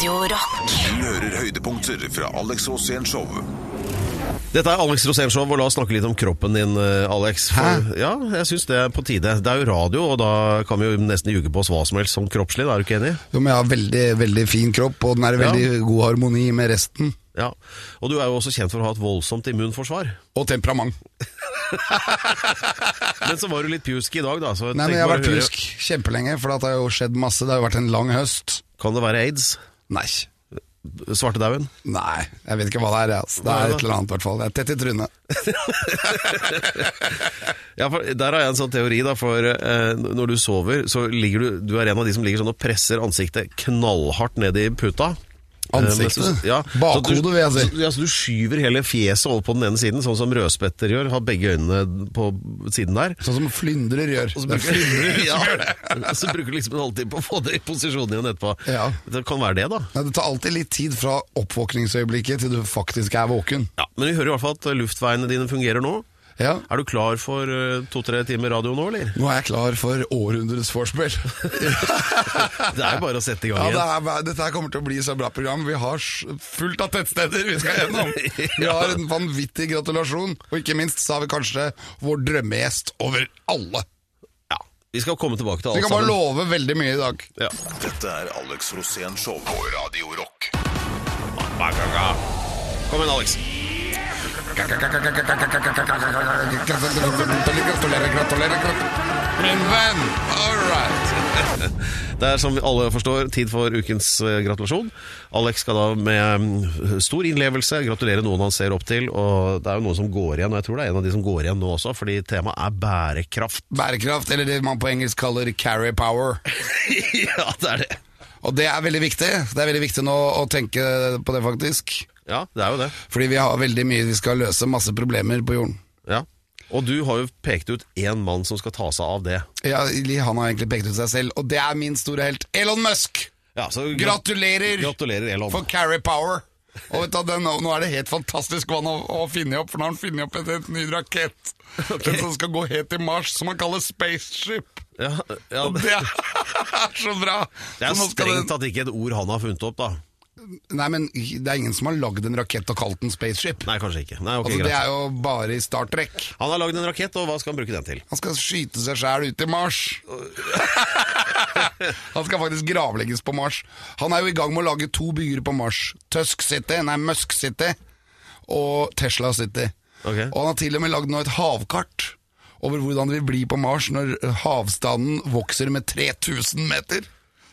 Radio Rock. Du hører høydepunkter fra Alex Rosén Show. Dette er Alex Rosén Show, og la oss snakke litt om kroppen din, eh, Alex. For, ja, jeg syns det er på tide. Det er jo radio, og da kan vi jo nesten ljuge på oss hva som helst som kroppslig, da, er du ikke enig? Jo, men jeg har veldig, veldig fin kropp, og den er i veldig god harmoni med resten. Ja. Og du er jo også kjent for å ha et voldsomt immunforsvar. Og temperament. Men så var du litt pjusk i dag, da. Så Nei, men jeg har vært pjusk kjempelenge, for det har jo skjedd masse. Det har jo vært en lang høst. Kan det være aids? Nei. Svartedauden? Nei, jeg vet ikke hva det er. Altså. Det er et eller annet, i hvert fall. Det er tett i trynet. Ja, Der har jeg en sånn teori, da. For eh, når du sover, så ligger du Du er en av de som ligger sånn og presser ansiktet knallhardt ned i puta. Eh, Ansiktet? du- ja, Bakhodet, vil jeg si. Så, ja, så du skyver hele fjeset over på den ene siden, sånn som rødspetter gjør. Har begge øynene på siden der. Sånn som flyndrer gjør. Og så er bruker, flyndrer ja, så bruker du liksom en halvtime på å få det i posisjon igjen etterpå. Ja. Det kan være det, da. Nei, det tar alltid litt tid fra oppvåkningsøyeblikket til du faktisk er våken. Ja, Men vi hører i hvert fall at luftveiene dine fungerer nå. Ja. Er du klar for eh, to-tre timer radio nå, eller? Nå er jeg klar for århundrets vorspiel. Det er jo bare å sette i gang Ja, det er, dette kommer til å bli så bra program. Vi har fullt av tettsteder vi skal gjennom. Vi har en vanvittig gratulasjon, og ikke minst så har vi kanskje vår drømmegjest over alle. Ja, Vi skal komme tilbake til Vi kan bare sammen. love veldig mye i dag. Ja. Dette er Alex Rosén Show på Radio Rock. Kom igjen, Alex. Min venn! All right. Det er som alle forstår, tid for ukens eh, gratulasjon. Alex skal da med mm, stor innlevelse gratulere noen han ser opp til. Og det er jo noen som går igjen, og jeg tror det er en av de som går igjen nå også, fordi temaet er bærekraft. Bærekraft, eller det man på engelsk kaller carry power. ja, det er det. Og det er veldig viktig. Det er veldig viktig nå å tenke på det, faktisk. Ja, det er jo det. Fordi vi har veldig mye vi skal løse, masse problemer på jorden. Ja. Og du har jo pekt ut én mann som skal ta seg av det. Ja, Han har egentlig pekt ut seg selv, og det er min store helt, Elon Musk! Ja, så Gratulerer Gratulerer, Elon. for carry power! Og vet du, nå er det helt fantastisk hva han har, funnet opp, for nå har han funnet opp en helt ny rakett. Den som skal gå helt til Mars, som han kaller spaceship. Ja, ja, Og det er så bra! det er strengt den- tatt ikke et ord han har funnet opp, da. Nei, men det er ingen som har lagd en rakett og kalt den spaceship. Nei, kanskje ikke. Nei, okay, altså, det er jo bare i Star Trek. Han har lagd en rakett, og hva skal han bruke den til? Han skal skyte seg sjæl ut i Mars. Han skal faktisk gravlegges på Mars. Han er jo i gang med å lage to byer på Mars. Tusk City, nei, Musk City og Tesla City. Okay. Og han har til og med lagd nå et havkart over hvordan det vil bli på Mars når havstanden vokser med 3000 meter.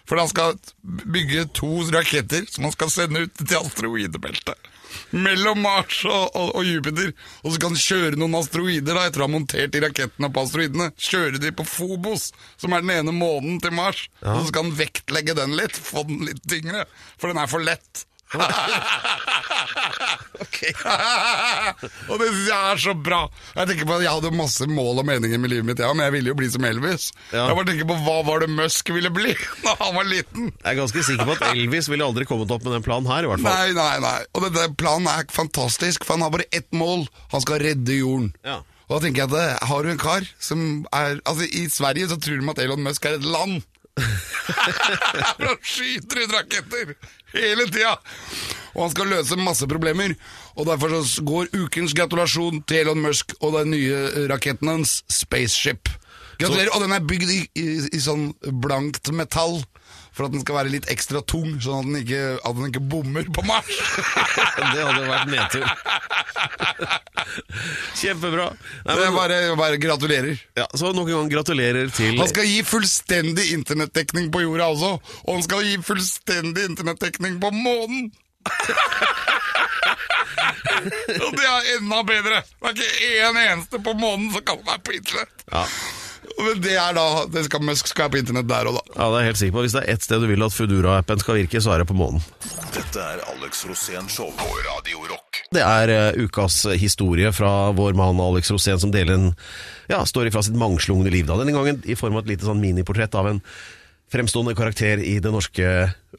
For han skal bygge to raketter som han skal sende ut til asteroidebeltet. Mellom Mars og, og, og Jupiter. Og så kan han kjøre noen asteroider da, etter å ha montert de rakettene på asteroidene. Kjøre de på Phobos, som er den ene månen til Mars. Og så skal han vektlegge den litt, få den litt tyngre. For den er for lett. Og det er så bra. Jeg tenker på at jeg hadde masse mål og meninger med livet mitt, ja, men jeg ville jo bli som Elvis. Ja. Jeg bare tenker på hva var det Musk ville bli da han var liten. Jeg er ganske sikker på at Elvis ville aldri kommet opp med den planen her, i hvert fall. Nei, nei, nei. Og denne planen er fantastisk, for han har bare ett mål. Han skal redde jorden. Ja. Og da tenker jeg at det, har du en kar som er Altså, i Sverige så tror de at Elon Musk er et land. For han skyter ut raketter hele tida! Og han skal løse masse problemer. Og derfor så går ukens gratulasjon til Elon Musk og den nye raketten hans, Spaceship. Gratulerer. Og den er bygd i, i, i sånn blankt metall. For at den skal være litt ekstra tung, sånn at den ikke, at den ikke bommer på Mars. Det hadde vært nedtur. Kjempebra. Nei, men, jeg bare, bare gratulerer. ja, så nok en gang gratulerer til Han skal gi fullstendig internettdekning på jorda også, og han skal gi fullstendig internettdekning på månen! og det er enda bedre! Det er ikke én eneste på månen som kan være på internett! Ja. Men det er da det skal, Musk skal på internett der og da. Ja, det er helt sikker på. Hvis det er ett sted du vil at Foodora-appen skal virke, så er det på månen. Dette er Alex Rosén Show på Radio Rock. Det er uh, ukas historie fra vår mann Alex Rosén, som deler en ja, story fra sitt mangslungne liv. da. Denne gangen i form av et lite sånn miniportrett av en fremstående karakter i det norske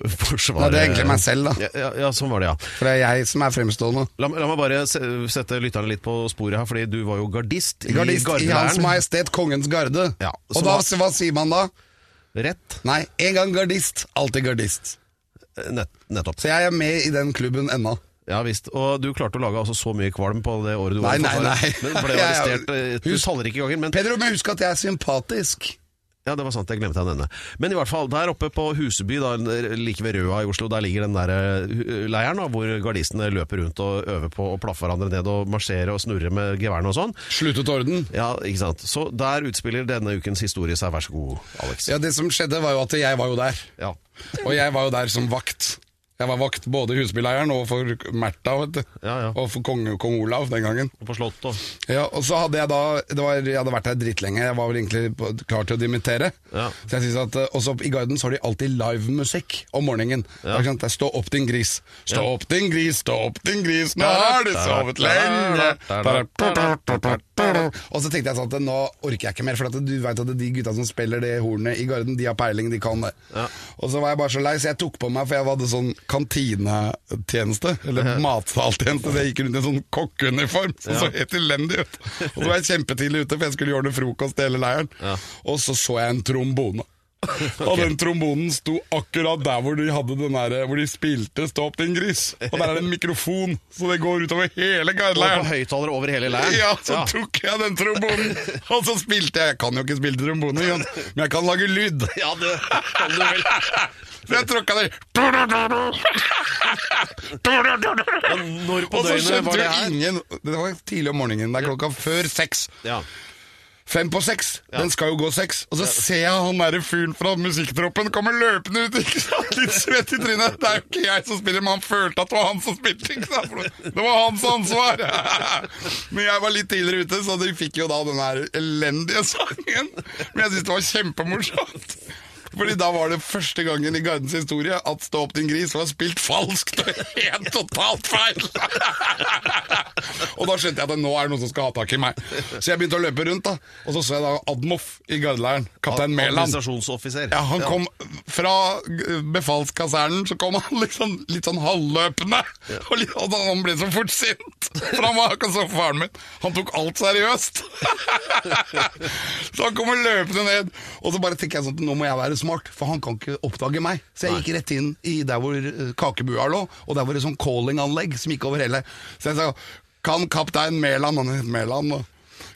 forsvaret. Ja, det er egentlig meg selv, da. Ja, ja, ja sånn var det, ja. For det er jeg som er fremstående. La, la meg bare sette lytterne litt på sporet her, fordi du var jo gardist, Gardist i i Hans Majestet Kongens Garde. Ja, og da, var- hva sier man da? Rett. Nei, en gang gardist, alltid gardist. Nett, nettopp. Så jeg er med i den klubben ennå. Ja visst. Og du klarte å lage altså så mye kvalm på det året du Nei, var i nei, nei, nei. Men ble arrestert eh, Husk- tallrike ganger. Men Pedro, men husk at jeg er sympatisk. Ja, det var sant, jeg glemte å nevne. Men i hvert fall, der oppe på Huseby, da, like ved Røa i Oslo, der ligger den der eh, leiren da, hvor gardistene løper rundt og øver på å plaffe hverandre ned og marsjere og snurre med geværene og sånn. Sluttet orden. Ja, ikke sant. Så der utspiller denne ukens historie seg. Vær så god, Alex. Ja, Det som skjedde, var jo at jeg var jo der. Ja. Og jeg var jo der som vakt. Jeg var vakt både i Husbyleiren og for Märtha. Ja, ja. Og for kong, kong Olav den gangen. Og på Slottet òg. Ja, og så hadde jeg da det var, Jeg hadde vært der drittlenge, jeg var vel egentlig klar til å dimittere. Ja. Så jeg synes at eh, også I Garden så har de alltid livemusikk om morgenen. Ja. Det er Stå opp din gris. Stå opp din gris, stå opp din gris, nå har du sovet lenge. Og så tenkte jeg sånn at nå orker jeg ikke mer, for at du vet at de gutta som spiller det hornet i Garden, de har peiling, de kan det. Ja. Og så var jeg bare så lei, så jeg tok på meg, for jeg hadde sånn kantinetjeneste, eller matsaltjeneste, så jeg gikk rundt i en sånn kokkeuniform, som så helt elendig ut. Og så var jeg kjempetidlig ute, for jeg skulle gjøre det frokost i hele leiren. Og så så jeg en trombone. Og den trombonen sto akkurat der hvor de hadde den der, hvor de spilte 'Stå opp din gris'. Og der er det en mikrofon, så det går utover hele Og på over hele leiren. Ja, så tok jeg den trombonen, og så spilte jeg Jeg kan jo ikke spille trombone, men jeg kan lage lyd. Ja, det kan du vel. Så jeg tråkka der. Når på døgnet var det her? ingen Det var tidlig om morgenen. Det er klokka før seks. Ja. Fem på seks. Den skal jo gå seks. Og så ser jeg han derre fyren fra musikktroppen kommer løpende ut, ikke sant? litt svett i trynet. Det er jo ikke jeg som spiller, men han følte at det var han som spilte. ikke sant? Det var hans ansvar. Men jeg var litt tidligere ute, så de fikk jo da den her elendige sangen. Men jeg syntes det var kjempemorsomt. Fordi da var det første gangen i Gardens historie at Stå opp din gris var spilt falskt og helt totalt feil. og da skjønte jeg at nå er det noen som skal ha tak i meg. Så jeg begynte å løpe rundt, da. Og så så jeg da Admoff i gardeleiren. Kaptein Mæland. Ja, han kom fra befalskasernen, så kom han liksom litt sånn halvløpende. Og, litt, og han ble så fort sint. For han var akkurat som faren min. Han tok alt seriøst. så han kommer løpende ned, og så bare tenker jeg sånn nå må jeg være smart, for han kan ikke oppdage meg. Så jeg gikk rett inn i der hvor eh, kakebua lå, og der var det sånn calling-anlegg som gikk over hele. Så jeg sa kan kaptein Mæland, han het Mæland,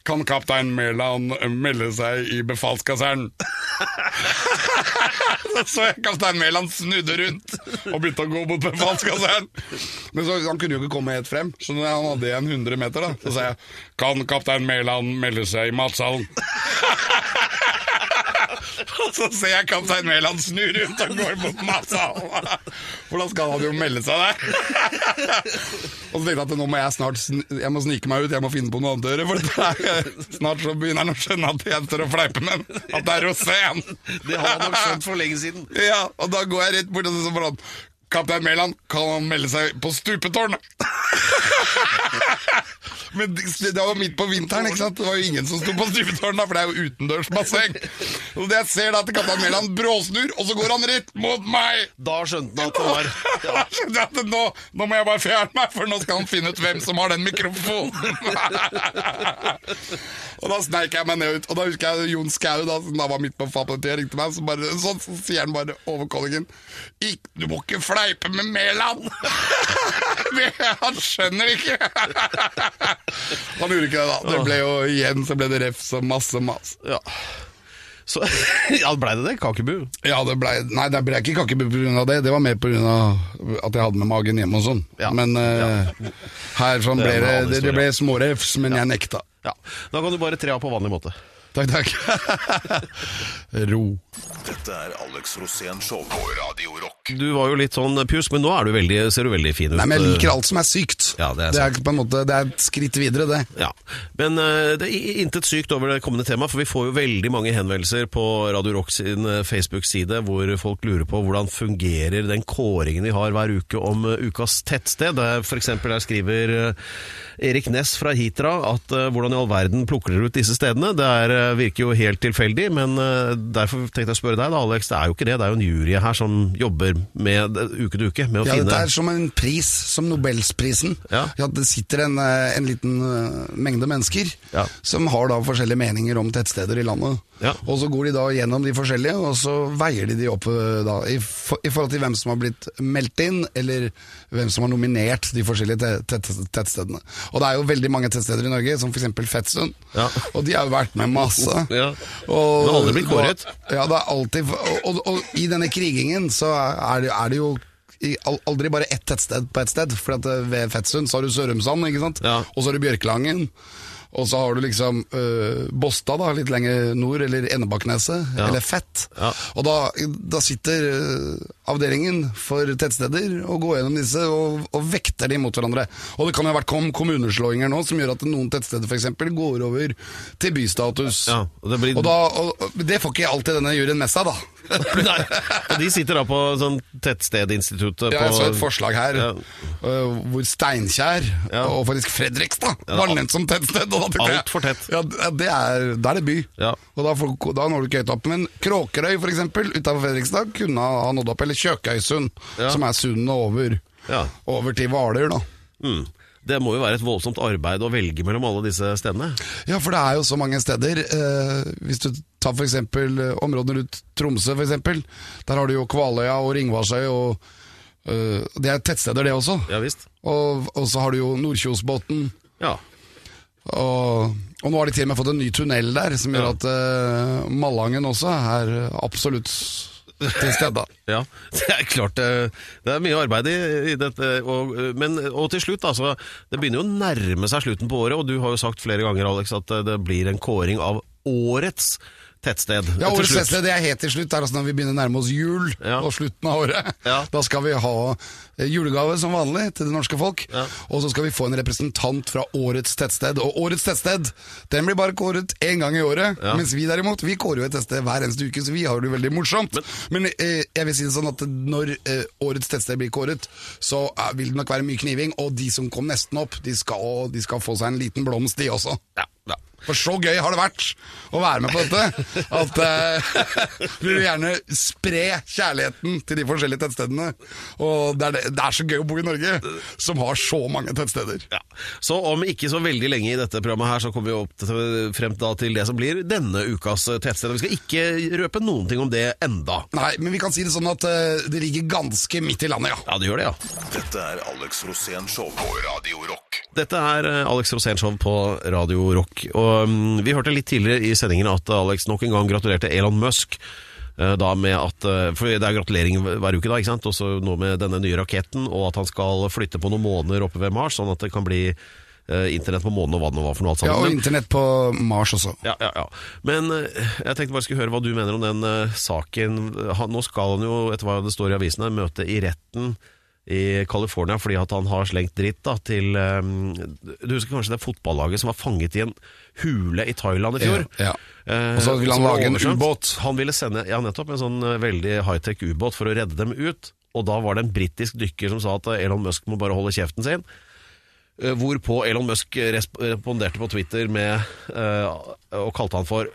kan kaptein Mæland eh, melde seg i befalskasernen? Så så jeg kaptein Mæland snudde rundt og begynte å gå mot befalskasernen. Men så, han kunne jo ikke komme helt frem, så når han hadde igjen 100 meter, da, så sa jeg Kan kaptein Mæland melde seg i matsalen? Så ser jeg kaptein Mæland snu rundt og går mot matsalen. For da skal han jo melde seg der. Og så tenkte jeg at nå må jeg snart Jeg må snike meg ut, jeg må finne på noe annet å gjøre. For det er, snart så begynner han å skjønne at jeg står og fleiper med ham. At det er rosén. Det har han nok skjønt for lenge siden. Ja, og da går jeg rett bort og så sånn Kaptein Mæland, kan han melde seg på stupetårnet? Men det var midt på vinteren, ikke sant? Det var jo ingen som sto på stupetårnet, for det er jo utendørsbasseng. Og jeg ser da at kaptein Mæland bråsnur, og så går han rett mot meg! Da skjønte han at det var Da skjønte jeg at nå, nå må jeg bare fjerne meg, for nå skal han finne ut hvem som har den mikrofonen. og da sneik jeg meg ned ut, og da husker jeg Jon Skau, da, som da var midt på fapolitiet, ringte meg, så, bare, så, så sier han bare over callingen Du må ikke fleipe med Mæland! Han skjønner ikke! han gjorde ikke det, da. Det ble jo igjen så ble det refs og masse mas. Ja. Så, ja, blei det det? Kakebu? Ja, det ble, nei, det ble ikke kakebu pga. det. Det var mer pga. at jeg hadde med magen hjemme og sånn. Ja. Men eh, her sånn ble det, det, det ble smårefs, men jeg nekta. Ja. Da kan du bare tre av på vanlig måte. Takk, takk. Ro. Dette er Alex Rosén Show på Radio Rock. Du var jo litt sånn pjusk, men nå er du veldig, ser du veldig fin ut. Nei, men jeg liker alt som er sykt. Ja, det er det er på en måte Det er et skritt videre, det. Ja, Men uh, det er intet sykt over det kommende temaet, for vi får jo veldig mange henvendelser på Radio Rock sin eh, Facebook-side hvor folk lurer på hvordan fungerer den kåringen vi har hver uke om eh, ukas tettsted. Der for eksempel der skriver eh, Erik Ness fra Hitra at eh, hvordan i all verden plukker dere ut disse stedene? Det er eh, virker jo helt tilfeldig, men eh, derfor tenkte jeg å spørre deg, da, Alex. Det er jo ikke det. Det er jo en jury her som jobber med uke til uke med å Ja, finne dette er som en pris, som Nobelsprisen. Ja. det sitter en, en liten mengde mennesker Ja. som har da forskjellige meninger om tettsteder i landet. Ja. Og så går de da gjennom de forskjellige, og så veier de de opp eh, da, i, for, i forhold til hvem som har blitt meldt inn, eller hvem som har nominert de forskjellige tettstedene. Og det er jo veldig mange tettsteder i Norge, som f.eks. Fettsund. Ja. Og de har jo vært med masse. Ja. Og, Men aldri blitt kåret. Ja, det er alltid og, og, og i denne krigingen så er det, er det jo aldri bare ett tettsted på ett sted. For at eh, ved Fettsund så har du Sørumsand, ikke sant? Ja. og så har du Bjørkelangen. Og så har du liksom uh, Båstad, da, litt lenger nord, eller Enebakkeneset, Ja. eller Fett. Ja. Og da, da sitter øh, avdelingen for tettsteder og går gjennom disse og, og vekter de mot hverandre. Og det kan jo ha vært kom kommuneslåinger nå som gjør at noen tettsteder f.eks. går over til bystatus. Ja, og det blir- og da, og, det får ikke alltid denne juryen med seg, da. Nei, og De sitter da på sånn Tettstedinstituttet Ja, jeg så et forslag her Ja. øh, hvor Steinkjer Ja. og faktisk Fredrikstad var alt- nevnt som tettsted. og da tenkte jeg- Alt for tett. Ja, det er, da er det by. Ja. Og da, får, da når du ikke høyt opp. Men Kråkerøy for eksempel, utenfor Fredrikstad kunne ha nådd opp. Eller Kjøkøysund, Ja. som er sundet over, Ja. over til Hvaler, da. Mm. Det må jo være et voldsomt arbeid å velge mellom alle disse stedene. Ja, for det er jo så mange steder. Eh, hvis du tar eksempel eh, områdene rundt Tromsø, for eksempel. Der har du jo Kvaløya og Ringvarsøy, og eh, det er tettsteder, det også. Ja visst. Og, og så har du jo Nordkjosbotn. Ja. Og, og nå har de til og med fått en ny tunnel der, som gjør Ja. at Malangen også er absolutt til stede. Ja, det er klart det, det er mye arbeid i, i dette. Og, men, og til slutt, altså. Det begynner jo å nærme seg slutten på året, og du har jo sagt flere ganger, Alex, at det blir en kåring av årets tettsted. Ja, Årets tettsted det er helt til slutt. Er altså når vi begynner å nærme oss jul Ja. og slutten av året. Ja. Da skal vi ha eh, julegave som vanlig til det norske folk. Ja. Og så skal vi få en representant fra årets tettsted. Og årets tettsted den blir bare kåret én gang i året. Mens vi derimot vi kårer jo et tettsted hver eneste uke, så vi har det jo veldig morsomt. Men, eh, jeg vil si det sånn at når eh, årets tettsted blir kåret, så eh, vil det nok være mye kniving. Og de som kom nesten opp, de skal, de skal få seg en liten blomst, de også. Ja, ja. For så gøy har det vært å være med på dette, at uh, vi vil gjerne spre kjærligheten til de forskjellige tettstedene. Og det er, det, det er så gøy å bo i Norge, som har så mange tettsteder. Ja. Så om ikke så veldig lenge i dette programmet her, så kommer vi opp til, frem da til det som blir denne ukas tettsted. Vi skal ikke røpe noen ting om det enda. Nei, men vi kan si det sånn at uh, det ligger ganske midt i landet, ja. Ja, det gjør det, ja. Dette er Alex Rosén Show på Radio Rock. Dette er Alex Alex Rosénshow på Radio Rock. Og mm, Vi hørte litt tidligere i sendingen at Alex nok en gang gratulerte Elon Musk. eh, Da med at, eh, for Det er gratulering hver uke, da, ikke sant? Også nå med denne nye raketten, og at han skal flytte på noen måneder oppe ved Mars, sånn at det kan bli eh, internett på månen og vann og hva for noe alt sammen. Ja, Og internett på Mars også. ja, ja, ja. Men jeg tenkte bare skulle høre hva du mener om den saken. Han, nå skal han jo, etter hva det står i avisene, møte i retten i California fordi at han har slengt dritt da, til um, Du husker kanskje det fotballaget som var fanget i en hule i Thailand i fjor? Ja, ja. Eh, Og så ville han lage en ubåt. Han ville sende ja, nettopp en sånn eh, veldig high-tech ubåt for å redde dem ut. Og da var det en britisk dykker som sa at Elon Musk må bare holde kjeften sin. Hvorpå Elon Musk responderte på Twitter med uh, og kalte han for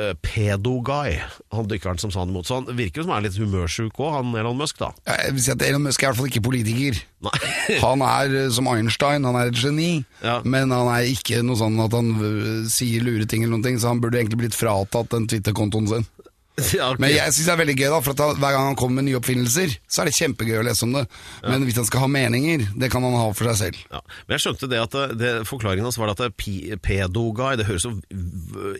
eh, pedo-guy, han dykkeren som sa han imot. Så han virker jo som han er litt humørsjuk òg, han Elon Musk, da. Jeg vil si at Elon Musk er i hvert fall ikke politiker. Han er eh, som Einstein, han er et geni, Ja. men han er ikke noe sånn at han øh, sier lure ting eller noen ting, så han burde egentlig blitt fratatt den Twitter-kontoen sin. Ja, okay. Men jeg syns det er veldig gøy, da, for at hver gang han kommer med nye oppfinnelser, så er det kjempegøy å lese om det. Men hvis han skal ha meninger, det kan han ha for seg selv. Ja, men jeg skjønte det at det, det, forklaringen hans var at det er pedo-guy, det høres jo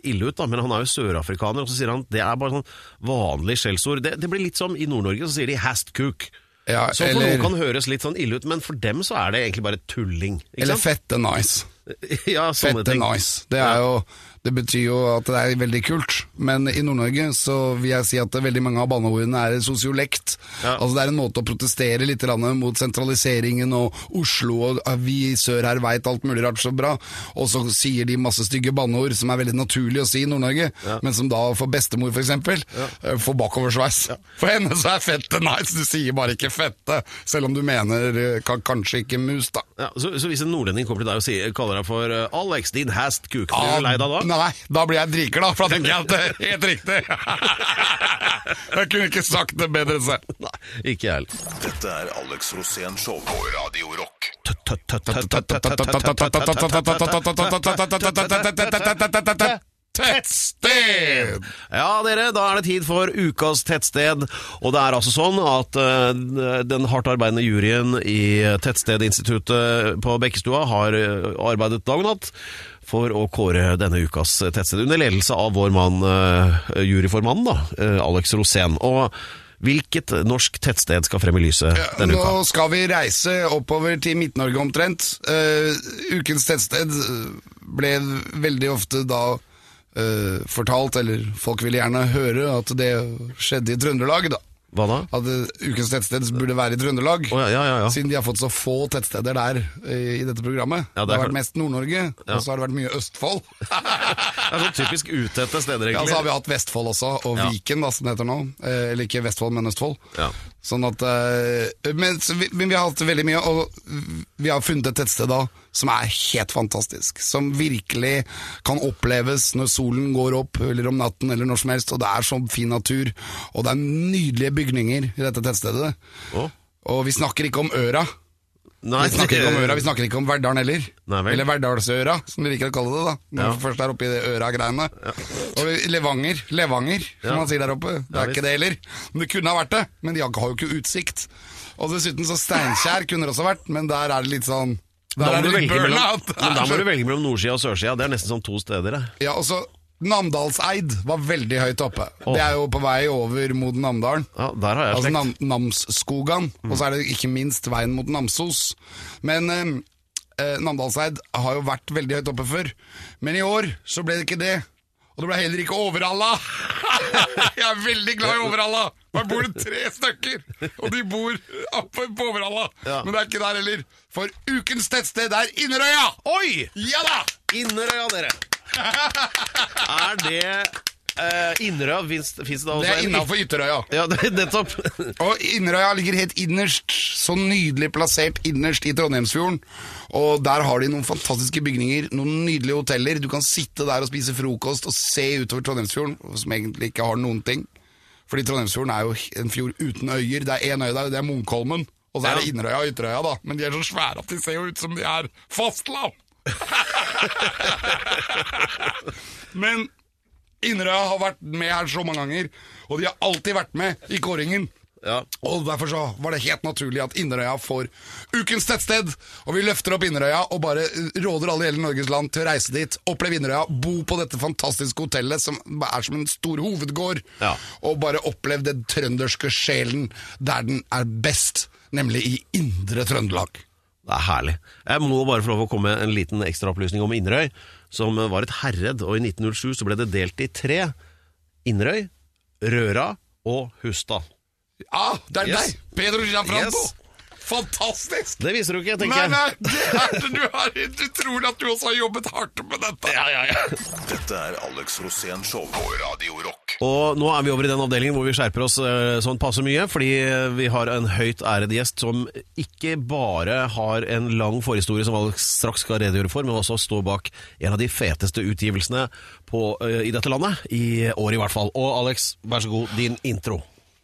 ille ut da, men han er jo sørafrikaner, og så sier han det er bare sånn vanlig skjellsord. Det, det blir litt som i Nord-Norge, så sier de hast-cook. Ja, så for eller- noen kan høres litt sånn ille ut, men for dem så er det egentlig bare tulling. Eller sant? fette nice. ja, sånne Fette ting. nice. Det, er jo, det betyr jo at det er veldig kult. Men i Nord-Norge så vil jeg si at veldig mange av banneordene er sosiolekt. Ja. Altså Det er en måte å protestere litt mot sentraliseringen og Oslo og vi i sør her veit alt mulig rart så bra. Og så sier de masse stygge banneord som er veldig naturlig å si i Nord-Norge, men som da for bestemor f.eks. Ja. får bakoversveis. For henne så er fette nice, du sier bare ikke fette, selv om du mener eh, kanskje ikke mus, da. Ja, så, så hvis en nordlending kommer til deg og sier, kaller deg for eh, Alex, din hast kuk. Blir du lei deg da? Nei, da blir jeg dritglad, for da tenker jeg at det er helt riktig. jeg kunne ikke sagt det bedre selv. Nei, ikke jeg heller. Dette er Alex Rosén Show på Radio Rock. Tettsted! Ja, dere, da er det tid for ukas tettsted. Og det er altså sånn at uh, den hardt arbeidende juryen i Tettstedinstituttet på Bekkestua har eh, arbeidet dag og natt for å kåre denne ukas tettsted, under ledelse av vår mann, uh, juryformannen, da, uh, Alex Rosén. Og hvilket norsk tettsted skal frem i lyset denne uka? Nå skal vi reise oppover til Midt-Norge omtrent. Ukens tettsted ble veldig ofte da eh, fortalt, eller folk ville gjerne høre, at det skjedde i Trøndelag, da. Hva da? At eh, ukens tettsted burde være i Trøndelag. Oh, ja, ja, ja, ja. Siden de har fått så få tettsteder der eh, i dette programmet. Ja, det har vært mest Nord-Norge, og så har det vært mye Østfold. Det er sånn typisk utette steder, Ja, egentlig. så har vi hatt Vestfold også, og Ja. Viken, da, som det heter nå. Eller ikke Vestfold, men Østfold. Ja. Sånn at men, så vi, men vi har hatt veldig mye, og vi har funnet et tettsted da som er helt fantastisk. Som virkelig kan oppleves når solen går opp, eller om natten, eller når som helst. Og det er så fin natur, og det er nydelige bygninger i dette tettstedet. Oh. Og vi snakker ikke om Øra. Nei, Vi snakker ikke om Øra, vi snakker ikke om Verdalen heller. Nei. Eller Verdalsøra, som vi liker å kalle det. da Når Ja. vi først er oppe i det Øra-greiene. Og Levanger, Levanger, som Ja. man sier der oppe. Det er ja, ikke det heller. Men det kunne ha vært det. Men de har jo ikke utsikt. Og dessuten så Steinkjer kunne det også vært, men der er det litt sånn Da må du velge mellom, men da må du velge mellom nordsida og sørsida. Det er nesten som to steder. det. Ja, altså Namdalseid var veldig høyt oppe. Oh. Det er jo på vei over mot Namdalen. Ja, Der har jeg Altså. Nam Namsskogan, og så er det ikke minst veien mot Namsos. Men eh, eh, Namdalseid har jo vært veldig høyt oppe før. Men i år så ble det ikke det. Og det ble heller ikke Overhalla! Jeg er veldig glad i Overhalla! Der bor det tre stykker, og de bor oppe på Overhalla. Ja. Men det er ikke der heller. For ukens tettsted er Inderøya! Oi! Ja da! Inderøya, dere. Er det uh, Inderøya? Fins det da også Det er innafor Ytterøya. Ja, det nettopp. Og Inderøya ligger helt innerst, så nydelig plassert innerst i Trondheimsfjorden. Og der har de noen fantastiske bygninger, noen nydelige hoteller. Du kan sitte der og spise frokost og se utover Trondheimsfjorden, som egentlig ikke har noen ting. Fordi Trondheimsfjorden er jo en fjord uten øyer. Det er én øy der, det er Munkholmen. Og så er det. Inderøya og Ytterøya, da. Men de er så svære at de ser jo ut som de er fastland. Men Inderøya har vært med her så mange ganger, og de har alltid vært med i kåringen. Ja. Og Derfor så var det helt naturlig at Inderøya får ukens tettsted. Og vi løfter opp Inderøya og bare råder alle i hele Norges land til å reise dit. Oppleve Inderøya, bo på dette fantastiske hotellet som er som en stor hovedgård. Ja. Og bare oppleve den trønderske sjelen der den er best, nemlig i indre Trøndelag. Det er herlig. Jeg må bare få lov å komme med en liten ekstraopplysning om Inderøy, som var et herred, og i 1907 så ble det delt i tre. Inderøy, Røra og Hustad. Ah, det er Yes. deg! Pedro Gianfranco! Yes. Fantastisk! Det viser du ikke, tenker jeg. nei, nei, det er, du, har, du tror at du også har jobbet hardt med dette. Ja, ja, ja. Dette er Alex Rosén Show på Radio Rock. Og nå er vi over i den avdelingen hvor vi skjerper oss eh, sånn passe mye, fordi vi har en høyt æret gjest som ikke bare har en lang forhistorie som Alex straks skal redegjøre for, men også står bak en av de feteste utgivelsene på, eh, i dette landet, i år i hvert fall. Og Alex, vær så god, din intro.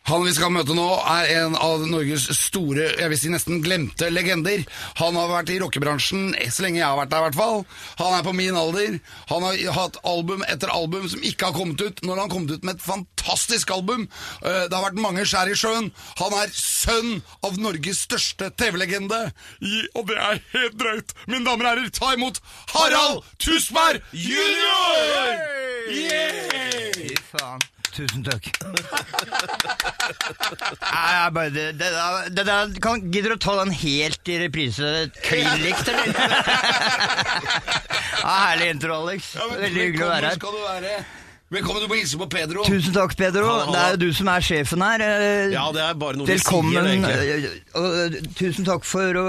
Han vi skal møte nå er en av Norges store, jeg vil si nesten glemte legender. Han har vært i rockebransjen så lenge jeg har vært der i hvert fall. Han er på min alder. Han har hatt album etter album som ikke har kommet ut. Nå har han kommet ut med et fantastisk album. Eh, Det har vært mange skjær i sjøen. Han er sønn av Norges største TV-legende. Og det er helt drøyt. Mine damer og herrer, ta imot Harald Tusberg jr! Yeah! Fy faen. Tusen takk. Nei, jeg bare, det, det, det, det kan, Gidder du å ta den helt i reprise? Klin likt, eller? ja, herlig intro, Alex. Veldig hyggelig å være her. skal du være. Velkommen, du må hilse på Pedro. Tusen takk, Pedro. Ha det, er jo du som er sjefen her. Eh, Ja, det er bare noe vi Velkommen. sier, egentlig. eh, Og eh, tusen takk for å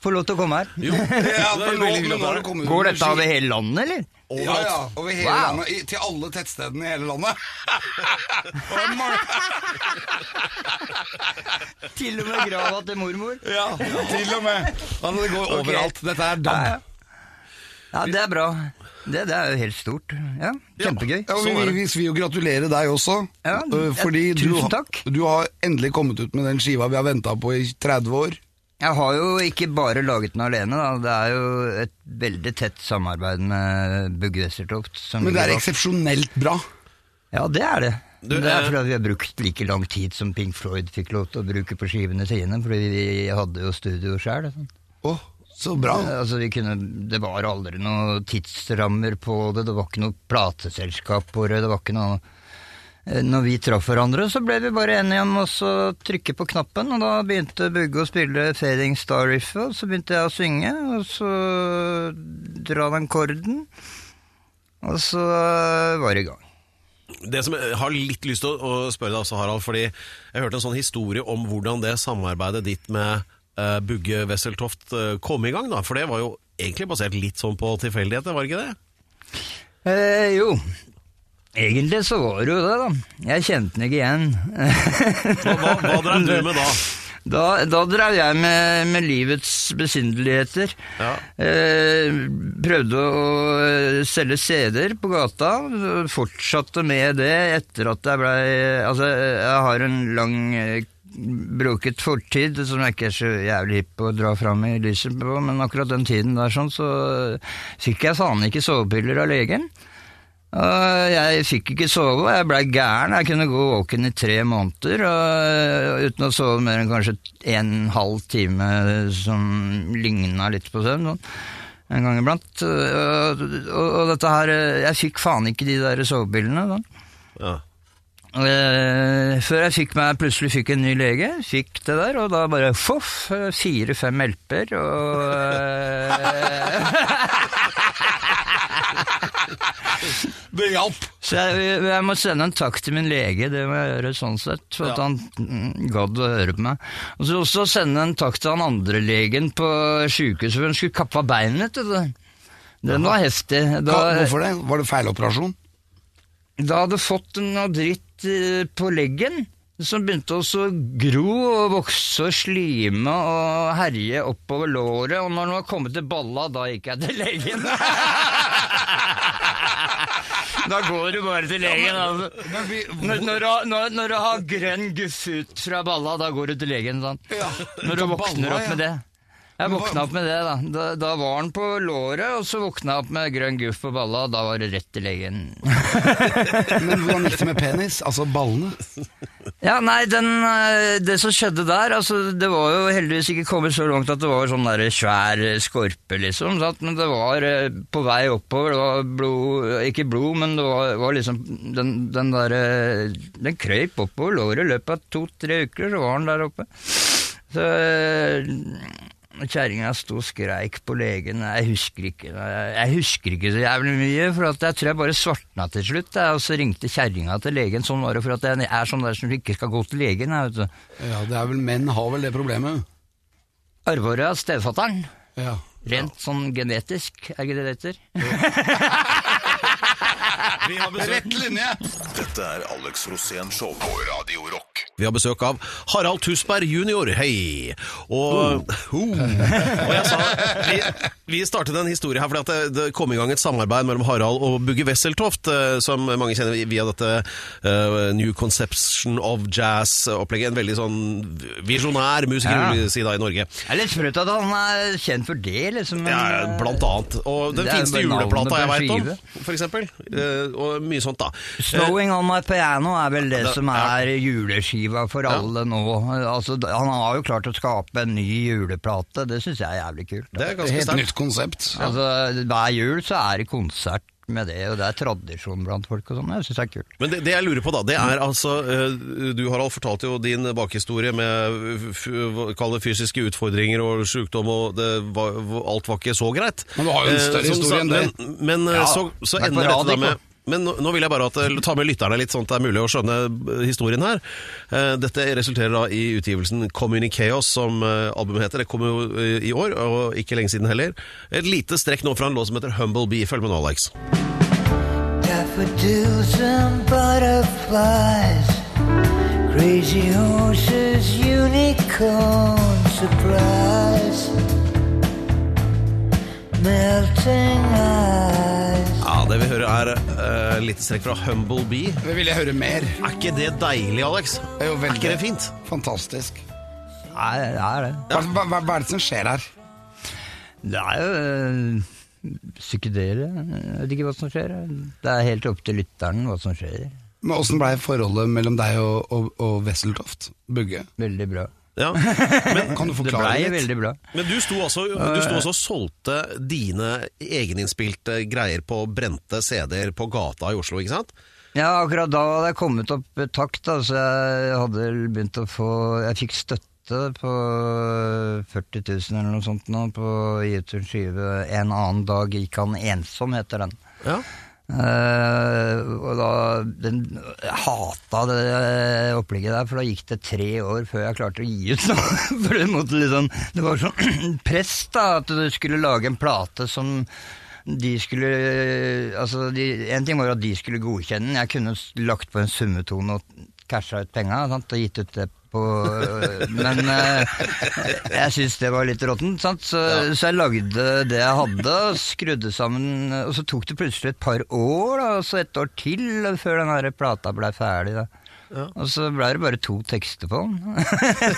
få lov til å komme her. Jo, Ja, det er hyggelig men nå har du det kommet Går dette over hele landet, eller? Ja, ja, over hele Wow. landet, i- til alle tettstedene i hele landet. Til og med grava til mormor. ja, til og med. Altså, det går overalt. Dette er Ja, ja. Ja, det er bra. Det, det er jo helt stort. Ja, Kjempegøy. Ja, vi, vi, vi vil jo gratulere deg også. Ja, øh, fordi du, tusen takk. du har endelig kommet ut med den skiva vi har venta på i 30 år. Jeg har jo ikke bare laget den alene, da. Det er jo et veldig tett samarbeid med Bugge Westertoft. Men det er eksepsjonelt bra. Ja, det er det. Du, det er eh, fordi vi har brukt like lang tid som Pink Floyd fikk lov til å bruke på skivene sine, fordi vi hadde jo studio sjøl. Oh, så bra. Altså, vi kunne, det var aldri noen tidsrammer på det, det var ikke noe plateselskap på det, det var ikke noe Eh, Når vi traff hverandre, så ble vi bare enige om å trykke på knappen, og da begynte Bugge å spille Fading Star Riff, og så begynte jeg å synge, og så dra den korden, og så var det i gang. Det som jeg har litt lyst til å spørre deg også, Harald, fordi jeg hørte en sånn historie om hvordan det samarbeidet ditt med uh, Bugge Wesseltoft uh, kom i gang, da. For det var jo egentlig basert litt sånn på tilfeldigheter, var det ikke det? Eh, jo, egentlig så var det jo det, da. Jeg kjente den ikke igjen. Hva, hva, hva drev du med da? Da, da drev jeg med, med livets besynderligheter. Ja. Eh, prøvde å eh, selge CD-er på gata. Fortsatte med det etter at jeg blei Altså, jeg har en lang eh, broket fortid som jeg ikke er så jævlig hipp på å dra fram i lyset på, men akkurat den tiden der sånn, så fikk jeg faen ikke sovepiller av legen. Og jeg fikk ikke sove, og jeg blei gæren. Jeg kunne gå våken i tre måneder og, uten å sove mer enn kanskje en halv time som ligna litt på søvn. Sånn. En gang iblant. Og, og, og dette her Jeg fikk faen ikke de der sovepillene. Sånn. Ja. Eh, før jeg fikk meg, plutselig fikk en ny lege, fikk det der, og da bare foff, fire-fem LP-er, og Det hjalp. Så jeg, jeg må sende en takk til min lege, det må jeg gjøre sånn sett, for at han gadd å høre på meg. Og så også sende en takk til han andre legen på sjukehuset, for han skulle kappe av beinet. Den var heftig. Da, hvorfor det? Var det feiloperasjon? da hadde fått noe dritt eh, på leggen, som begynte også å gro og vokse og slime og herje oppover låret, og når den var kommet til balla, da gikk jeg til legen. da går du bare til legen. Altså. Når, når, når, når du har grønn guff ut fra balla, da går du til legen. Sånn. Når du våkner opp med det. Jeg våkna opp med det, da. da. Da var han på låret, og så våkna jeg opp med grønn guff på balla, og da var det rett til legen. men hvordan gikk det med penis? Altså ballene? Ja, nei, den, eh, det som skjedde der, altså, det var jo heldigvis ikke kommet så langt at det var sånn der svær skorpe, liksom, sant? men det var eh, på vei oppover, det var blod, ikke blod, men det var, var liksom, den, den der, eh, den krøyp oppover låret, i løpet av to-tre uker, så var den der oppe. Så eh, kjerringa sto og skreik på legen, jeg husker ikke, jeg, husker ikke så jævlig mye, for at jeg tror jeg bare svartna til slutt, jeg, og så ringte kjerringa til legen, sånn var det, for at jeg er sånn der som ikke skal gå til legen, jeg, vet du. Ja, det er vel menn har vel det problemet. Arvåret av stefatteren, Ja. rent sånn genetisk, er ikke det det heter? Vi har besøk, Rett linje! Dette er Alex Rosén Show på Radio Rock. Vi har besøk av Harald Tusberg jr., hei! Og, ho. og jeg sa vi, vi startet en historie her fordi at det, det kom i gang et samarbeid mellom Harald og Bugge Wesseltoft, eh, som mange kjenner via dette uh, New Conception of Jazz-opplegget. En veldig sånn visjonær musiker, Ja. vil si da, i Norge. Jeg er litt sprøtt at han er kjent for det, liksom. men, Ja, blant annet. Og den er fineste juleplata jeg veit om, for eksempel. Eh, og mye sånt, da. Snowing on my piano er vel det Det- som er juleskiva for alle nå. Altså, han har jo klart å skape en ny juleplate, det syns jeg er jævlig kult. Det er ganske Helt sterkt. nytt konsept. Altså, hver jul så er det konsert med det, og det er tradisjon blant folk og sånn. Jeg syns det er kult. Men det, det jeg lurer på, da, det er altså eh, Du, Harald, fortalte jo din bakhistorie med kall det fysiske utfordringer og sykdom, og det var, alt var ikke så greit. Men du har jo en større Eh, historie enn det. Men, men eh, Ja, så, så ender dette da med men nå, nå vil jeg bare at, eh, ta med lytterne litt sånn at det er mulig å skjønne eh, historien her. Eh, Dette resulterer da i utgivelsen Communicaos, som albumet heter. Det kommer jo i år, og ikke lenge siden heller. Et lite strekk nå fra en låt som heter Humble Bee. Følg med nå, Alex. Daffodils and butterflies, crazy horses, unicorn surprise, melting er uh, litt strekk fra Humble Bee. Det vil jeg høre mer. Er ikke det deilig, Alex? Det er jo veldig ikke det fint? Fantastisk. Nei, det er det. Hva, hva, hva er det som skjer her? Det er jo uh, psykedelia. Jeg vet ikke hva som skjer. Det er helt opp til lytteren hva som skjer. Men Åssen blei forholdet mellom deg og, og, og Wesseltoft? Bugge? Veldig bra. Ja. Men, Kan du Det forklare blei litt? veldig bra. Men du sto også, du sto også og solgte dine egeninnspilte greier på brente CD-er på gata i Oslo, ikke sant? Ja, akkurat da hadde jeg kommet opp takt, da, så jeg hadde begynt å få Jeg fikk støtte på 40 000 eller noe sånt nå på å gi skive. En annen dag gikk han ensom, heter den. Ja. Eh, og da den, Jeg hata det opplegget der, for da gikk det tre år før jeg klarte å gi ut noe. for det måtte liksom Det var sånn press, da, at du skulle lage en plate som de skulle Altså, de, en ting var at de skulle godkjenne den. Jeg kunne lagt på en summetone og casha ut penga og gitt ut det på Men eh, jeg syns det var litt råttent, sant? Så, så jeg lagde det jeg hadde, skrudde sammen Og så tok det plutselig et par år, da, og så et år til før den plata blei ferdig. da. Og så blei det bare to tekster på den.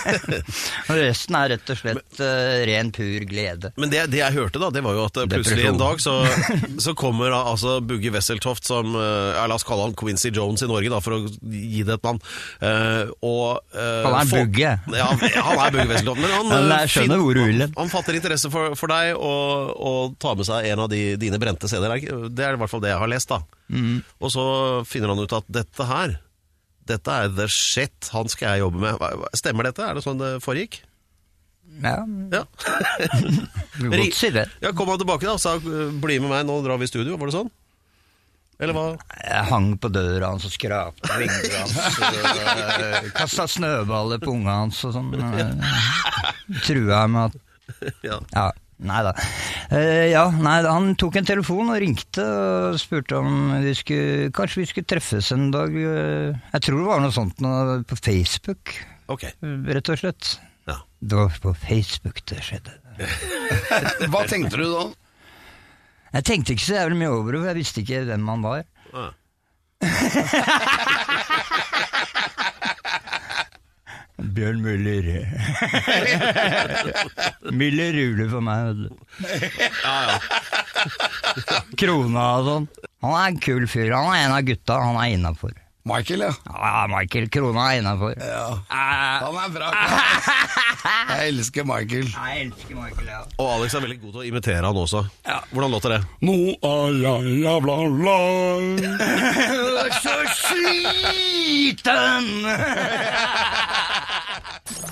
og resten er rett og slett uh, ren, pur glede. Men det, det jeg hørte, da, det var jo at eh, plutselig en dag så, så kommer da, altså Bugge Wesseltoft, som eh, ja, La oss kalle han Quincy Jones i Norge, da, for å gi det et navn. Uh, og uh, Han er Bugge. Ja, han er Bugge Wesseltoft. Men han, jeg skjønner vil. Han, han fatter interesse for, for deg og, og tar med seg en av de, dine brente CD-er. Det er i hvert fall det jeg har lest, da. Mm. Og så finner han ut at dette her dette er the shit, han skal jeg jobbe med. Stemmer dette? Er det sånn det foregikk? Ja, Ja. godt si det. Ja, Kom han tilbake da og sa bli med meg, nå drar vi i studio. Var det sånn? Eller hva? Jeg hang på døra hans og skrapte vinduet hans. uh, Kasta snøballer på unga hans og sånn. Uh, trua med at Ja. Nei da. Uh, ja, nei, han tok en telefon og ringte og spurte om vi skulle Kanskje vi skulle treffes en dag. Uh, jeg tror det var noe sånt noe på Facebook, Ok. rett og slett. Ja. Det var på Facebook det skjedde. Hva tenkte du da? Jeg tenkte ikke så jævlig mye over det, for jeg visste ikke hvem han var. Ah. Bjørn Müller. Müller ruler for meg, vet du. Krona og sånn. Han er en kul fyr. Han er en av gutta. Han er innafor. Michael, ja. Ja, Michael Krona er innafor. Han er bra. Jeg elsker Michael. Jeg elsker Michael, ja. Og Alex er veldig god til å imitere han også. Ja. Hvordan låter det? Nå er jeg jævla lei. Så sliten!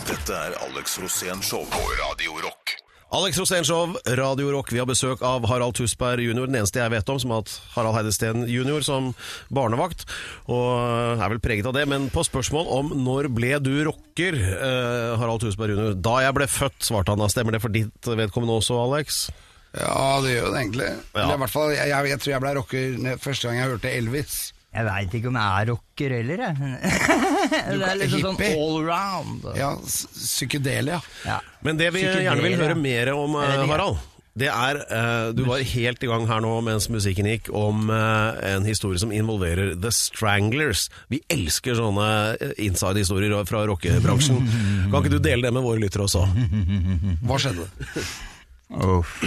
Dette er Alex Rosén Show på Radio Rock. Alex Rosénshow, Radio Rock. Vi har besøk av Harald Tusberg jr., den eneste jeg vet om som har hatt Harald Heidesteen jr. som barnevakt, og er vel preget av det. Men på spørsmål om når ble du rocker, eh, Harald Tusberg jr.? Da jeg ble født, svarte han da. Stemmer det for ditt vedkommende også, Alex? Ja, det gjør det egentlig. Ja. Hvert fall, jeg, jeg, jeg tror jeg ble rocker første gang jeg hørte Elvis. Jeg veit ikke om jeg er rocker heller, jeg. Det er liksom sånn hippie. all round. Ja, psykedelia. Ja. Men det vi gjerne vil høre mer om, eh. Harald, det er eh, Du var helt i gang her nå mens musikken gikk, om eh, en historie som involverer The Stranglers. Vi elsker sånne eh, inside-historier fra rockebransjen. Kan ikke du dele det med våre lyttere også? Hva skjedde? Uff.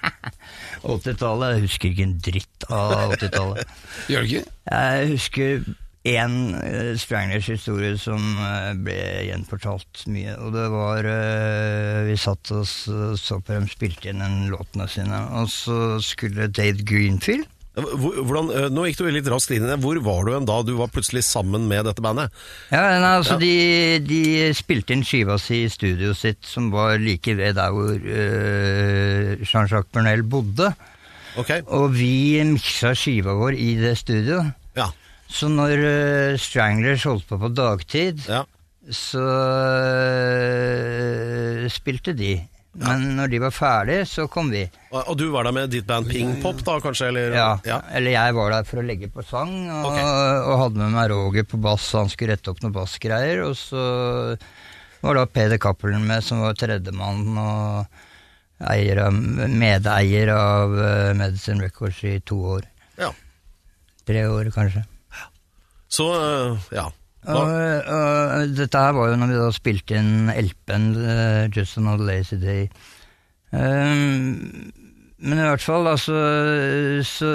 80-tallet, jeg husker ikke en dritt av 80-tallet. Gjør du ikke? Jeg husker én uh, Stranglers historie som uh, ble gjenfortalt mye. Og det var uh, Vi satt og så, på dem spilte inn en låtene sine, og så skulle Dave Greenfield Hvordan, eh, nå gikk du litt raskt inn i det. Hvor var du en da du var plutselig sammen med dette bandet? Ja, nei, altså De, de spilte inn skiva si i studioet sitt, som var like ved der hvor uh, Jean-Jacques Bernel bodde. Okay. Og vi miksa skiva vår i det studioet. ja, Så når uh, Stranglers holdt på på dagtid, ja. så uh, spilte de. Men når de var ferdige, så kom vi. Og og du var der med ditt band Ping Pop, da kanskje? Eller? Ja, ja. Eller jeg var der for å legge på sang, og, okay. og hadde med meg Roger på bass, så han skulle rette opp noen bassgreier. Og så var da Peder Cappelen med, som var tredjemann og eier av, medeier av eh, Medicine Records i to år. ja. Tre år, kanskje. Så eh, ja. Og, og dette her var jo når vi da spilte inn LP-en uh, Just Another Lazy Day. Um, men i hvert fall, altså, så,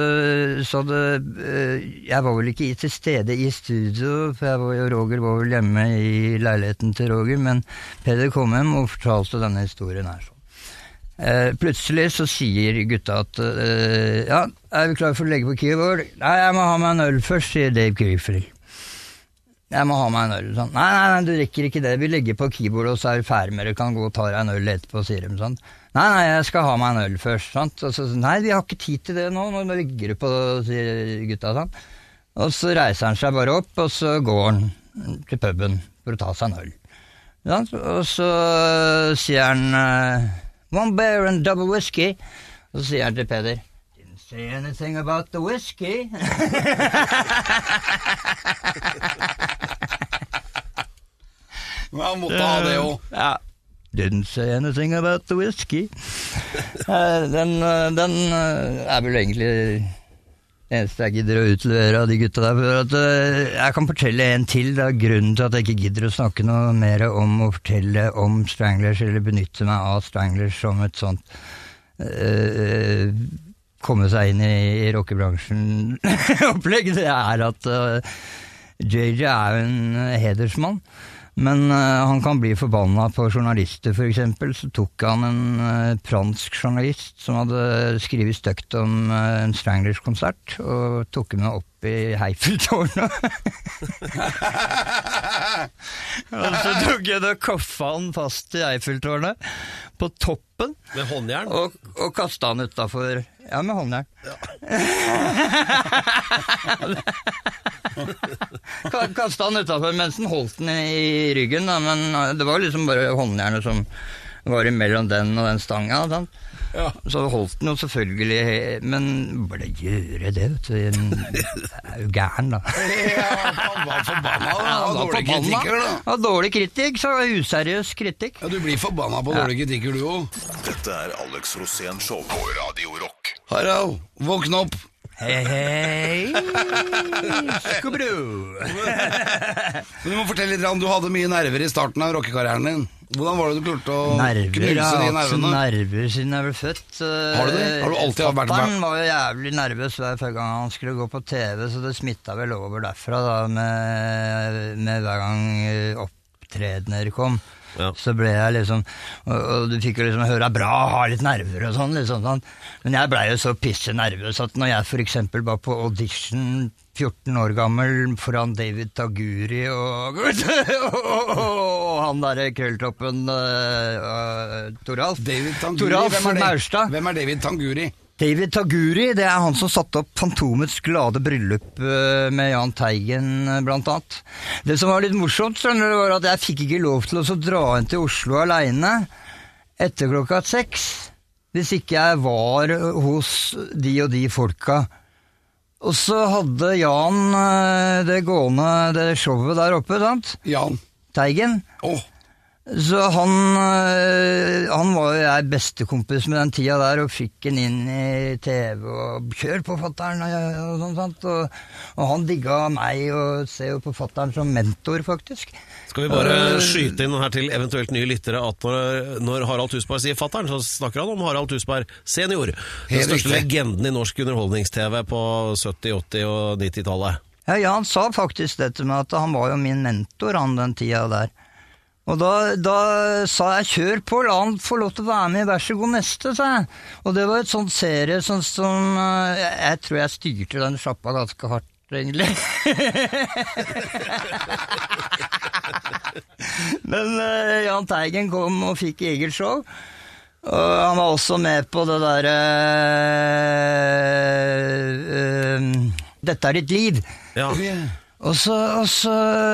så det uh, Jeg var vel ikke til stede i studio, for var, Roger var vel hjemme i leiligheten til Roger, men Peder kom hjem og fortalte denne historien her. Eh, plutselig så sier gutta at eh, Ja, er vi klare for å legge på keyboard? Nei, jeg må ha meg en øl først, sier Dave Griffel. Jeg må ha meg en øl. Sånn. Nei, nei, nei, du rekker ikke det. Vi legger på keyboardet, og så er vi ferdig med det. Kan gå og ta deg en øl etterpå, sier de sånn. Nei, nei, jeg skal ha meg en øl først. Sant? Og så, nei, vi har ikke tid til det nå. Nå ligger du på, sier gutta sånn. Og så reiser han seg bare opp, og så går han til puben for å ta seg en øl. Sant? Og så sier han eh, One bear and double whisky. Og så sier han til Peder Didn't say anything about the whisky. Han måtte ha det òg. Ja. Didn't say anything about the whisky. Eh, den, eh, den eh, er vel egentlig det eneste jeg gidder å utlevere av de gutta der. For at, eh, jeg kan fortelle en til. Det er grunnen til at jeg ikke gidder å snakke noe mer om å fortelle om Stranglers, eller benytte meg av Stranglers som et sånt eh, komme seg inn i, i rockebransjen-opplegg. Det er at eh, JJ er jo en hedersmann. Men eh, han kan bli forbanna på journalister, eksempel. Så tok han en eh, fransk journalist som hadde skrevet stygt om eh, en Stranglers-konsert, og tok henne opp i Heifeltårnet. og så tok jeg og koffa han fast i Eiffeltårnet, på toppen, med håndjern? og, og kasta han utafor Ja, med håndjern. Ja. Kasta han utafor mens han holdt den i ryggen, da, men eh, det var liksom bare håndjernet som var imellom den og den stanga. Ja. Så holdt den jo selvfølgelig, men bare gjøre det, vet du. En- er jo gæren, da. Ja, han var forbanna. da. Han var dårlig kritiker, da. Ja, dårlig kritikk, så useriøs kritikk. Ja, Du blir forbanna på dårlige kritikker, du òg. Dette er Alex Rosén Show på Radio Rock. Harald, våkne opp. Hei, hei. Skubru. Du må fortelle litt om Du hadde mye nerver i starten av rockekarrieren din. Hvordan var det du klarte å Nerver, knuse jeg de har hatt nervene? nerver siden jeg ble født. Har du det? Har du alltid vært med? Var jo jævlig nervøs hver gang han skulle gå på TV, så det smitta vel over derfra, da, med, med hver gang opptredener kom. Ja. Så ble jeg liksom Og, og du fikk jo liksom høre bra, ha litt nerver og sånn, liksom sånn. Men jeg blei jo så pisse nervøs at når jeg eksempel var på audition 14 år gammel foran David Taguri og, og han derre krølltoppen uh, Toralf David Tanguri, Toralf hvem er det? Maurstad. Hvem er David Tanguri? David Taguri, det er han som satte opp Fantomets glade bryllup eh, med Jahn Teigen, eh, blant annet. Det som var litt morsomt, skjønner var at jeg fikk ikke lov til å dra inn til Oslo aleine etter klokka seks. Hvis ikke jeg var hos de og de folka. Og så hadde Jan eh, det gående, det showet der oppe, sant? Jan. Teigen. Åh, Så han, øh, han var jo jeg bestekompis med den tida der, og fikk han inn i TV og 'kjør på fatter'n' og, sånt, sånn. sant? Og, og han digga meg og ser jo på fatter'n som mentor, faktisk. Skal vi bare skyte inn her til eventuelt nye lyttere at når, når Harald Tusberg sier fatter'n, så snakker han om Harald Tusberg senior. Den største riktig. legenden i norsk underholdnings-TV på 70-, 80- og 90-tallet. Ja, ja, han sa faktisk dette med at han var jo min mentor, han den tida der. Og da, da sa jeg 'kjør på, la han få lov til å være med Vær så god neste', sa jeg. Og det var et sånt serie sånn som øh, jeg, jeg tror jeg styrte den sjappa ganske hardt, egentlig. Men uh, Jahn Teigen kom og fikk eget show. Og han var også med på det derre øh, Dette er ditt liv. Ja. Og så, og så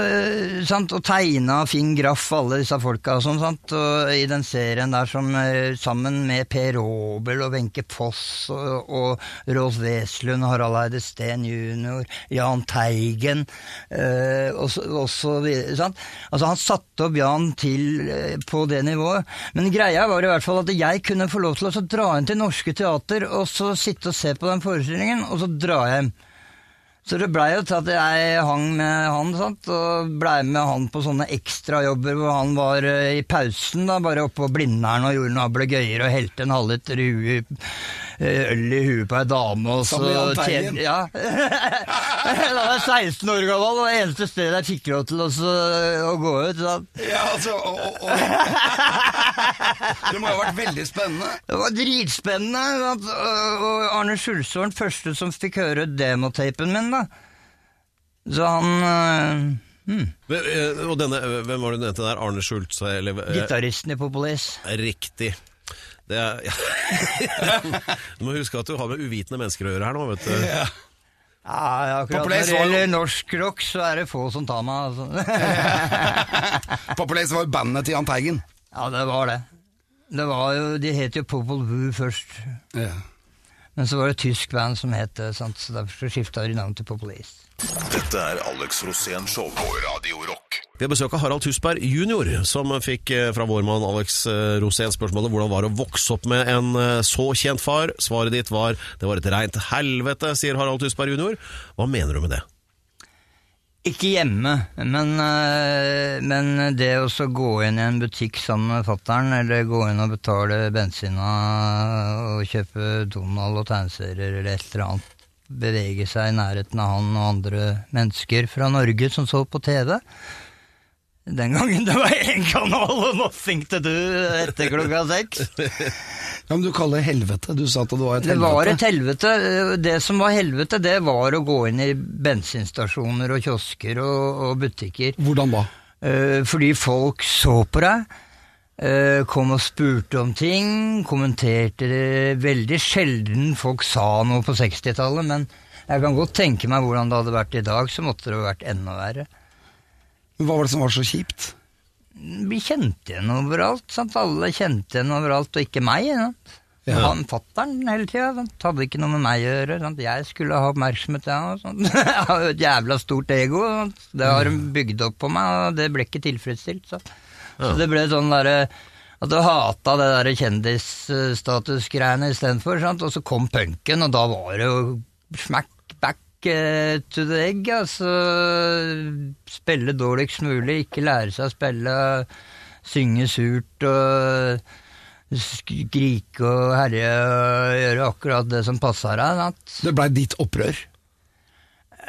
øh, sant, og tegna Finn Graff, alle disse folka og sånn, sant, og i den serien der som øh, sammen med Per Aabel og Wenche Foss og, og Rolf Weslund, Harald Eide Steen jr., Jahn Teigen øh, og, så, og videre, sant. Altså, han satte opp Jan til øh, på det nivået. Men greia var i hvert fall at jeg kunne få lov til å dra inn til Norske Teater og så sitte og se på den forestillingen, og så dra hjem. Så det blei jo til at jeg hang med han, sant, og blei med han på sånne ekstrajobber hvor han var eh, i pausen, da, bare oppe på Blindern og gjorde noe ablegøyer og helte en halvliter i eh, øl i huet på ei dame. Og så tjente- Ja. da var jeg 16 år gammel, og det eneste stedet jeg fikk lov til å, å gå ut. Ja, altså, og, og, og. Det må ha vært veldig spennende. Det var dritspennende. Og Arne Skjulse var den første som fikk høre demotapen min, da. Så han øh, hmm, Hvem- eh, Og denne, eh, hvem var det du nevnte der? Arne Schultz? Eller, eh, Gitaristen i Popolis. Riktig. Det er, ja. Du må huske at du har med uvitende mennesker å gjøre her nå, vet du. Ja, ja, akkurat Når det gjelder norsk rock, så er det få som tar meg. Altså. Populace var jo bandet til Jahn Teigen. ja, det var det. Det var jo, De het jo Popol Vuh først, Ja. men så var det et tysk band som het det, så derfor skifta de navn til Popolis. Dette er Alex Rosén Show på Radio Rock. Vi har besøk av Harald Tusberg jr., som fikk eh, fra vår mann Alex eh, Rosén spørsmålet hvordan var det å vokse opp med en eh, så kjent far. Svaret ditt var det var et reint helvete, sier Harald Tusberg jr. Hva mener du med det? Ikke hjemme, men, men det å gå inn i en butikk sammen med fattern, eller gå inn og betale bensina og kjøpe Donald og tegneserier eller et eller annet, bevege seg i nærheten av han og andre mennesker fra Norge som så på TV. Den gangen det var én kanal og nothing to do etter klokka seks. ja, men du kaller det helvete. Du sa at det var et helvete. Det var et helvete. Det som var helvete, det var å gå inn i bensinstasjoner og kiosker og, og butikker. Hvordan da? Eh, fordi folk så på deg, kom og spurte om ting, kommenterte det veldig sjelden folk sa noe på 60-tallet, men jeg kan godt tenke meg hvordan det hadde vært i dag, så måtte det ha vært enda verre. Men Hva var det som var så kjipt? Vi kjente igjen overalt, sant? alle kjente igjen overalt, og ikke meg. Sant? Ja. Han fatter'n hele tida, hadde ikke noe med meg å gjøre. Sant? Jeg skulle ha oppmerksomhet, ja. Jeg har jo et jævla stort ego. Sant? Det har de bygd opp på meg, og det ble ikke tilfredsstilt. Så, så det ble sånn derre at du hata det der kjendisstatusgreiene istedenfor, sant? og så kom punken, og da var det jo smack back eh, to the egg, altså. Spille dårligst mulig, ikke lære seg å spille, synge surt og skrike og herje og gjøre akkurat det som passa deg. Det blei ditt opprør.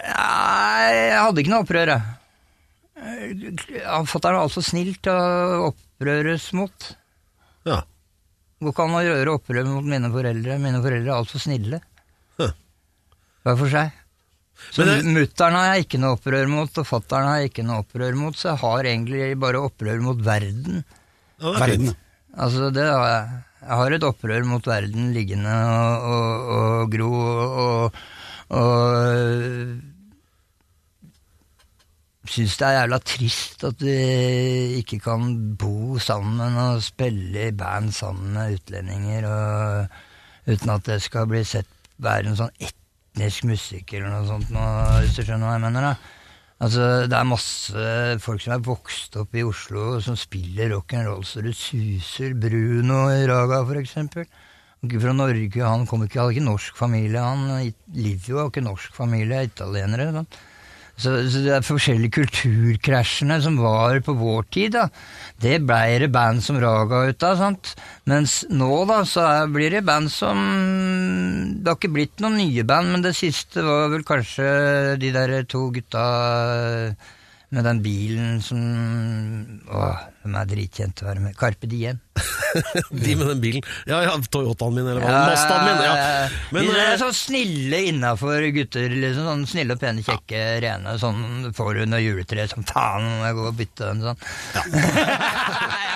Nei, jeg hadde ikke noe opprør, jeg. Fatter'n var altfor snill til å opprøres mot. Ja. Går ikke an å gjøre opprør mot mine foreldre. Mine foreldre er altfor snille. Huh. Hver for seg. Så det- mutter'n har jeg ikke noe opprør mot, og fatter'n har jeg ikke noe opprør mot, så jeg har egentlig bare opprør mot verden. Ja, er. Verden. Altså, det har jeg. Jeg har et opprør mot verden liggende og, og, og gro og, og Syns det er jævla trist at vi ikke kan bo sammen og spille i band sammen med utlendinger, og, uten at det skal bli sett være en sånn etnisk musikk eller noe sånt, hvis du skjønner hva jeg mener. da. Altså, Det er masse folk som er vokst opp i Oslo, som spiller rock'n'roll så det suser. Bruno i Raga, for eksempel. Ikke fra Norge, han kom ikke, hadde ikke norsk familie. Han Livio har ikke norsk familie, er italienere. sant? Så, så er forskjellige kulturkrasjene som var på vår tid, da. Det blei det band som Raga ut av, sant. Mens nå, da, så er, blir det band som Det har ikke blitt noen nye band, men det siste var vel kanskje de der to gutta med den bilen som Åh, de er dritkjent å være med. Carpe Diem. De med den bilen. Ja, ja, Toyotaen min, eller hva? Mazdaen min. Ja. Men, de er sånn snille innafor gutter. Liksom, sånn Snille og pene, kjekke, rene. Sånn får du under juletreet som faen, må jeg gå og bytte den sånn. Ja.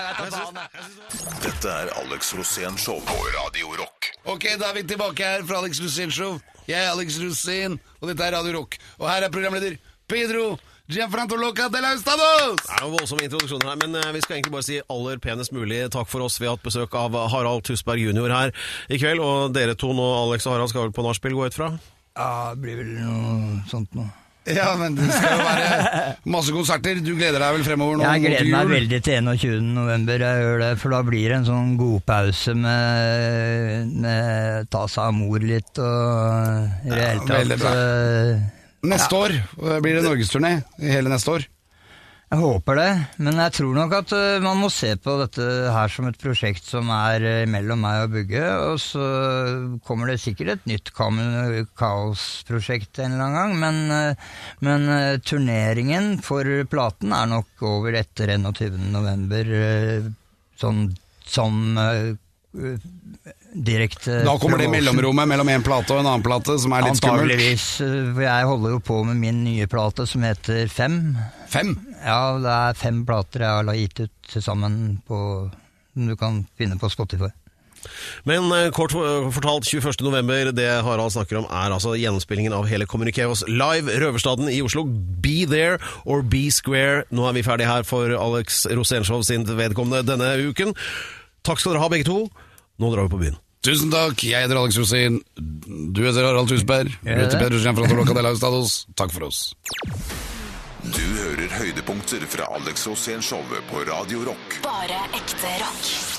Dette er Alex Rosén Show på Radio Rock. Ok, da er vi tilbake her fra Alex Rosén Show. Jeg er Alex Rosén, og dette er Radio Rock. Og her er programleder Pedro Gianfranto Loca de la Estados! Det er jo voldsomme introduksjoner her, men eh, vi skal egentlig bare si aller penest mulig takk for oss. Vi har hatt besøk av Harald Tusberg jr. her i kveld, og dere to nå, Alex og Harald, skal vel på nachspiel, gå ut fra? Ja, det blir vel noe sånt noe. Ja, men det skal jo være masse konserter. Du gleder deg vel fremover nå? Jeg gleder meg veldig til 21. november, jeg gjør det, for da blir det en sånn godpause med, med ta seg av mor litt og i det hele tatt Neste år eh, blir det norgesturné hele neste år. Jeg håper det, men jeg tror nok at eh, man må se på dette her som et prosjekt som er eh, mellom meg og Bugge, og så kommer det sikkert et nytt kaosprosjekt en eller annen gang, men, men turneringen for platen er nok over etter 21. november, sånn som direkte Da kommer det mellomrommet mellom en plate og en annen plate, som er litt skummelt. Antageligvis, eh, for jeg holder jo på med min nye plate som heter Fem. Fem. Ja, det er fem plater jeg har gitt ut til sammen på som du kan finne på Spotify. Men eh, kort fortalt, 21. november, det Harald snakker om, er altså gjennomspillingen av hele Kommunikeos live Røverstaden i Oslo. Be there or be square. Nå er vi ferdige her for Alex Rosenshov sin vedkommende denne uken. Takk skal dere ha, begge to. Nå drar vi på byen. Tusen takk, jeg heter Alex Rosin. Du heter Harald Tusberg. Du heter. Peder Jean Franco Locadella Ustados. Takk for oss. Du hører høydepunkter fra Alex Rosén-showet på Radio Rock. Bare ekte rock.